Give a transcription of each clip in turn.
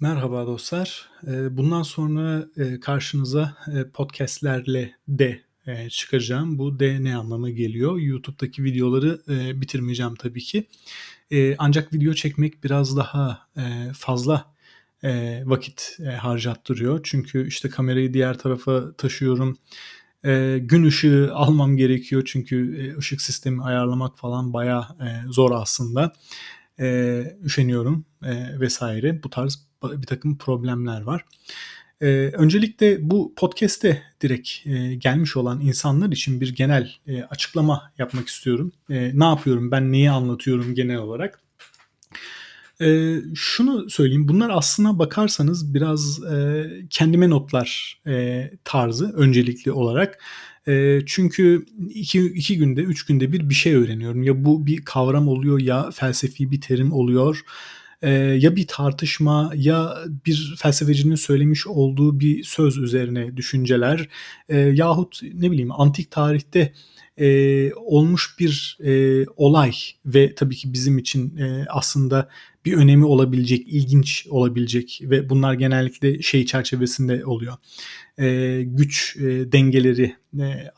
Merhaba dostlar. Eee, bundan sonra, eee, karşınıza, eee, podcast'lerle de, eee, çıkacağım. Bu de ne anlama geliyor? YouTube'daki videoları, bitirmeyeceğim tabii ki. Ancak video çekmek biraz daha, fazla, vakit, harcattırıyor. Çünkü, işte, kamerayı diğer tarafa taşıyorum. Gün ışığı almam gerekiyor çünkü, ışık sistemi ayarlamak falan eee, zor aslında. Üşeniyorum, vs. Bu tarz ba birtakım problemler var. Eee, öncelikle bu podcast'e direkt, eee, gelmiş olan insanlar için bir genel, eee, açıklama yapmak istiyorum. Eee, ne yapıyorum ben, neyi anlatıyorum genel olarak? Eee, şunu söyleyeyim, bunlar aslına bakarsanız biraz, eee, kendime notlar, eee, tarzı öncelikli olarak. Eee, çünkü iki iki günde, 3 günde bir bir şey öğreniyorum. Ya bu bir kavram oluyor ya felsefi bir terim oluyor, eee, ya bir tartışma ya bir felsefecinin söylemiş olduğu bir söz üzerine düşünceler, eee, yahut ne bileyim antik tarihte, eee, olmuş bir, eee, olay ve tabii ki bizim için, eee, aslında bir önemi olabilecek, ilginç olabilecek ve bunlar genellikle şey çerçevesinde oluyor. Güç, dengeleri,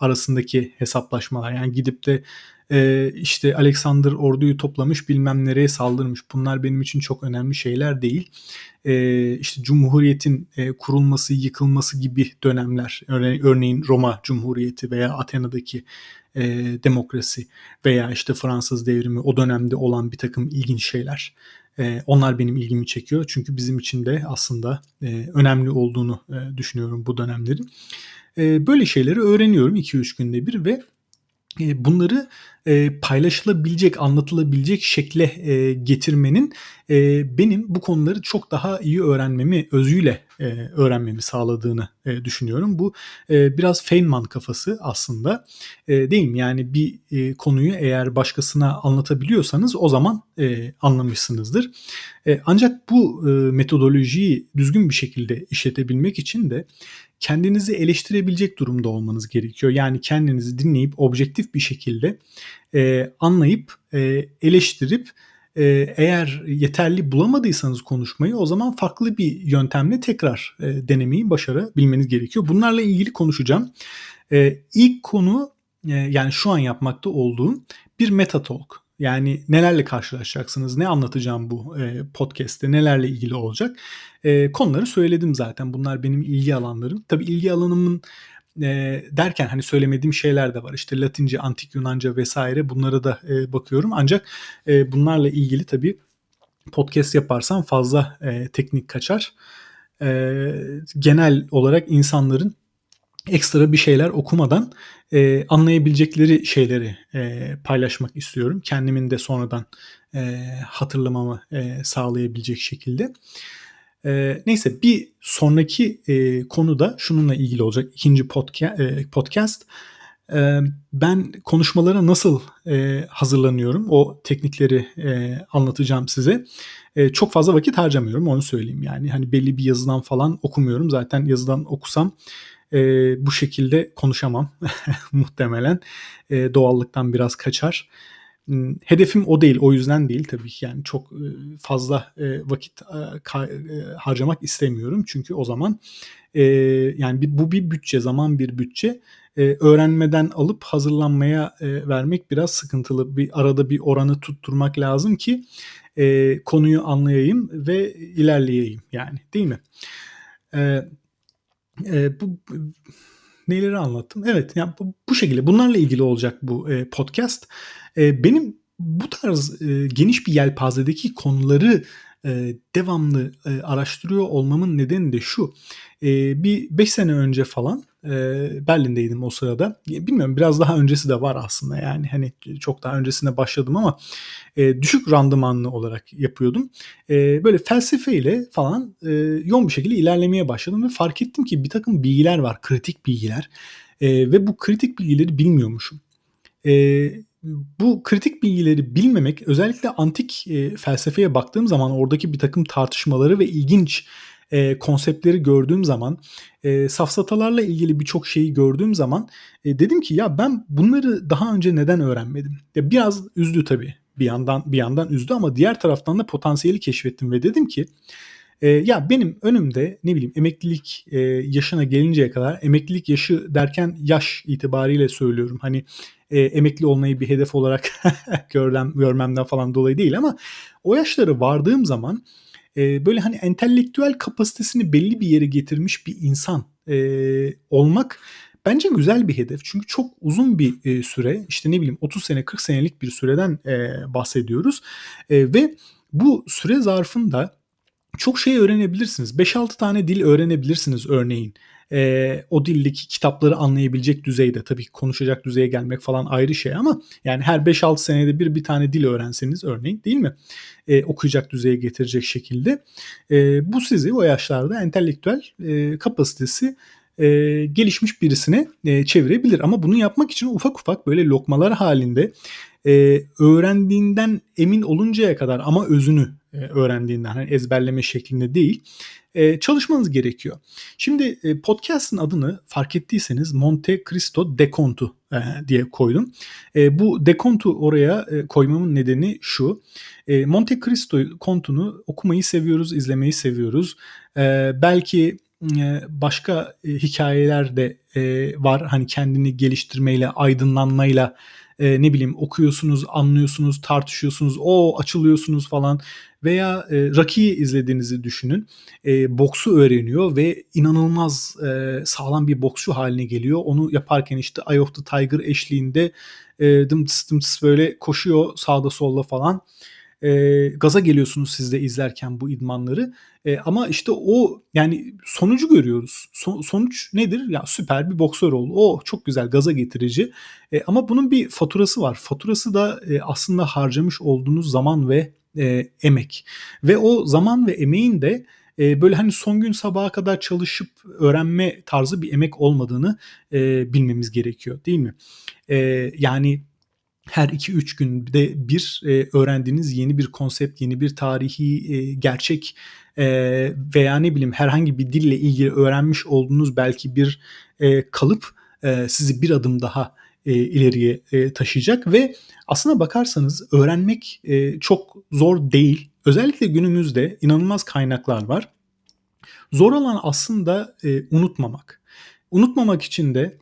arasındaki hesaplaşmalar. Yani gidip de, eee, işte, Alexander orduyu toplamış, bilmem nereye saldırmış. Bunlar benim için çok önemli şeyler değil. Eee, işte, Cumhuriyet'in, eee, kurulması, yıkılması gibi dönemler, örneğin Roma Cumhuriyeti veya Atina'daki, eee, demokrasi veya, işte, Fransız Devrimi, o dönemde olan birtakım ilginç şeyler. Eee, onlar benim ilgimi çekiyor. Çünkü bizim için de aslında, eee, önemli olduğunu, eee, düşünüyorum bu dönemlerin. Böyle şeyleri öğreniyorum 2-3 günde bir ve, bunları, eee, paylaşılabilecek, anlatılabilecek şekle, eee, getirmenin, eee, benim bu konuları çok daha iyi öğrenmemi, özüyle, eee, öğrenmemi sağladığını, eee, düşünüyorum. Bu, eee, biraz Feynman kafası aslında, eee, değil mi? Yani bir, eee, konuyu eğer başkasına anlatabiliyorsanız o zaman, eee, anlamışsınızdır. Eee, ancak bu, ııı, metodolojiyi düzgün bir şekilde işletebilmek için de kendinizi eleştirebilecek durumda olmanız gerekiyor. Yani kendinizi dinleyip objektif bir şekilde, eee, anlayıp, eee, eleştirip, eee, eğer yeterli bulamadıysanız konuşmayı o zaman farklı bir yöntemle tekrar, eee, denemeyi başarabilmeniz gerekiyor. Bunlarla ilgili konuşacağım. Eee, ilk konu, eee, yani şu an yapmakta olduğum bir meta talk. Yani nelerle karşılaşacaksınız, ne anlatacağım bu, eee, podcast'te, nelerle ilgili olacak? Eee, konuları söyledim zaten. Bunlar benim ilgi alanlarım. Tabii ilgi alanımın, eee, derken, hani, söylemediğim şeyler de var. İşte Latince, Antik Yunanca vs. bunlara da, eee, bakıyorum. Ancak, eee, bunlarla ilgili tabii podcast yaparsam fazla, eee, teknik kaçar. Eee, genel olarak insanların ekstra bir şeyler okumadan, eee, anlayabilecekleri şeyleri, eee, paylaşmak istiyorum. Kendimin de sonradan, eee, hatırlamamı, eee, sağlayabilecek şekilde. Eee, neyse bir sonraki, eee, konu da şununla ilgili olacak. 2'nci podca eee, podcast. Eee, ben konuşmalara nasıl, eee, hazırlanıyorum? O teknikleri, eee, anlatacağım size. Eee, çok fazla vakit harcamıyorum, onu söyleyeyim. Yani, hani, belli bir yazıdan falan okumuyorum. Zaten yazıdan okusam, eee, bu şekilde konuşamam muhtemelen. Eee, doğallıktan biraz kaçar. Imm, hedefim o değil, o yüzden değil tabii ki. Yani çok, ııı, fazla, eee, vakit, eee, harcamak istemiyorum. Çünkü o zaman, yani, bu bir bütçe, zaman bir bütçe. Öğrenmeden alıp hazırlanmaya, vermek biraz sıkıntılı. Bir arada bir oranı tutturmak lazım ki, konuyu anlayayım ve ilerleyeyim yani, değil mi? Bu neleri anlattım? Evet, ya, bu bu şekilde. Bunlarla ilgili olacak bu, eee, podcast. Eee, benim bu tarz, eee, geniş bir yelpazedeki konuları, eee, devamlı, eee, araştırıyor olmamın nedeni de şu: Eee, bir 5 sene önce falan, Berlin'deydim o sırada. Bilmiyorum biraz daha öncesi de var aslında. Yani, hani, çok daha öncesinde başladım ama, düşük randımanlı olarak yapıyordum. Böyle felsefeyle falan, yoğun bir şekilde ilerlemeye başladım ve fark ettim ki birtakım bilgiler var, kritik bilgiler, ve bu kritik bilgileri bilmiyormuşum. Eee, bu kritik bilgileri bilmemek özellikle antik, eee, felsefeye baktığım zaman oradaki birtakım tartışmaları ve ilginç, eee, konseptleri gördüğüm zaman, eee, safsatalarla ilgili birçok şeyi gördüğüm zaman, eee, dedim ki ya ben bunları daha önce neden öğrenmedim? Ya, biraz üzdü tabii. Bir yandan bir yandan üzdü ama diğer taraftan da potansiyeli keşfettim ve dedim ki, E, ya benim önümde ne bileyim emeklilik e, yaşına gelinceye kadar emeklilik yaşı derken yaş itibariyle söylüyorum. Hani e, emekli olmayı bir hedef olarak görmem, görmemden falan dolayı değil ama o yaşlara vardığım zaman e, böyle hani entelektüel kapasitesini belli bir yere getirmiş bir insan e, olmak bence güzel bir hedef. Çünkü çok uzun bir e, süre işte ne bileyim 30 sene 40 senelik bir süreden e, bahsediyoruz. E, ve bu süre zarfında çok şey öğrenebilirsiniz. 5-6 tane dil öğrenebilirsiniz örneğin. E, o dildeki kitapları anlayabilecek düzeyde tabii ki konuşacak düzeye gelmek falan ayrı şey ama yani her 5-6 senede bir bir tane dil öğrenseniz örneğin değil mi? E, okuyacak düzeye getirecek şekilde. E, bu sizi o yaşlarda entelektüel e, kapasitesi e, gelişmiş birisine e, çevirebilir. Ama bunu yapmak için ufak ufak böyle lokmalar halinde e, öğrendiğinden emin oluncaya kadar ama özünü e, öğrendiğinden hani ezberleme şeklinde değil e, çalışmanız gerekiyor. Şimdi e, podcast'ın adını fark ettiyseniz Monte Cristo Dekontu e, diye koydum. E, bu Dekontu oraya e, koymamın nedeni şu. E, Monte Cristo kontunu okumayı seviyoruz, izlemeyi seviyoruz. E, belki başka hikayeler de var. Hani kendini geliştirmeyle, aydınlanmayla ne bileyim okuyorsunuz, anlıyorsunuz, tartışıyorsunuz, o açılıyorsunuz falan veya e, Rocky'yi izlediğinizi düşünün. E, boksu öğreniyor ve inanılmaz e, sağlam bir boksçu haline geliyor. Onu yaparken işte Eye of the Tiger eşliğinde e, dımtıs dımtıs böyle koşuyor sağda solda falan e, gaza geliyorsunuz siz de izlerken bu idmanları. E, ama işte o yani sonucu görüyoruz. So, sonuç nedir? Ya süper bir boksör oldu. O çok güzel gaza getirici. E, ama bunun bir faturası var. Faturası da e, aslında harcamış olduğunuz zaman ve e, emek. Ve o zaman ve emeğin de e, böyle hani son gün sabaha kadar çalışıp öğrenme tarzı bir emek olmadığını e, bilmemiz gerekiyor değil mi? E, yani her 2-3 günde bir e, öğrendiğiniz yeni bir konsept, yeni bir tarihi e, gerçek e, veya ne bileyim herhangi bir dille ilgili öğrenmiş olduğunuz belki bir e, kalıp e, sizi bir adım daha e, ileriye e, taşıyacak ve aslına bakarsanız öğrenmek e, çok zor değil. Özellikle günümüzde inanılmaz kaynaklar var. Zor olan aslında e, unutmamak. Unutmamak için de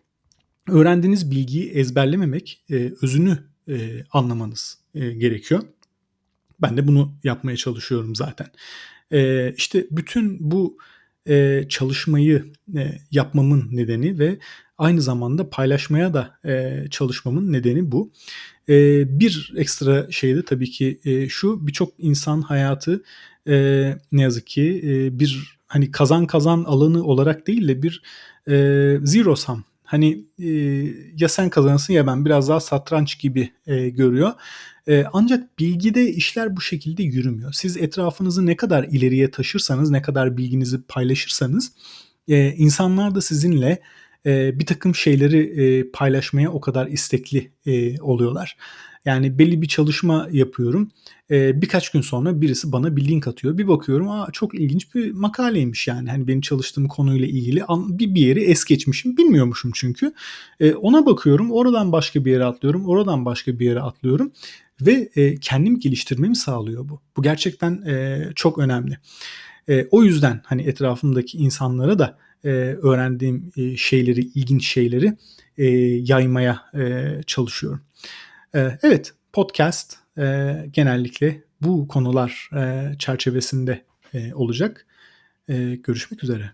öğrendiğiniz bilgiyi ezberlememek, e, özünü e, anlamanız e, gerekiyor. Ben de bunu yapmaya çalışıyorum zaten. E, işte bütün bu e, çalışmayı e, yapmamın nedeni ve aynı zamanda paylaşmaya da e, çalışmamın nedeni bu. E, bir ekstra şey de tabii ki e, şu birçok insan hayatı e, ne yazık ki e, bir hani kazan kazan alanı olarak değil de bir e, zero sum Hani e, ya sen kazanırsın ya ben biraz daha satranç gibi e, görüyor. E, ancak bilgide işler bu şekilde yürümüyor. Siz etrafınızı ne kadar ileriye taşırsanız, ne kadar bilginizi paylaşırsanız e, insanlar da sizinle e, bir takım şeyleri e, paylaşmaya o kadar istekli e, oluyorlar. Yani belli bir çalışma yapıyorum. Ee, birkaç gün sonra birisi bana bir link atıyor. Bir bakıyorum aa çok ilginç bir makaleymiş yani. Hani benim çalıştığım konuyla ilgili bir, bir yeri es geçmişim. Bilmiyormuşum çünkü. Ee, ona bakıyorum. Oradan başka bir yere atlıyorum. Oradan başka bir yere atlıyorum. Ve e, kendimi geliştirmemi sağlıyor bu. Bu gerçekten e, çok önemli. E, o yüzden hani etrafımdaki insanlara da e, öğrendiğim e, şeyleri, ilginç şeyleri e, yaymaya e, çalışıyorum. E, evet, podcast e, genellikle bu konular e, çerçevesinde e, olacak. Görüşmek üzere.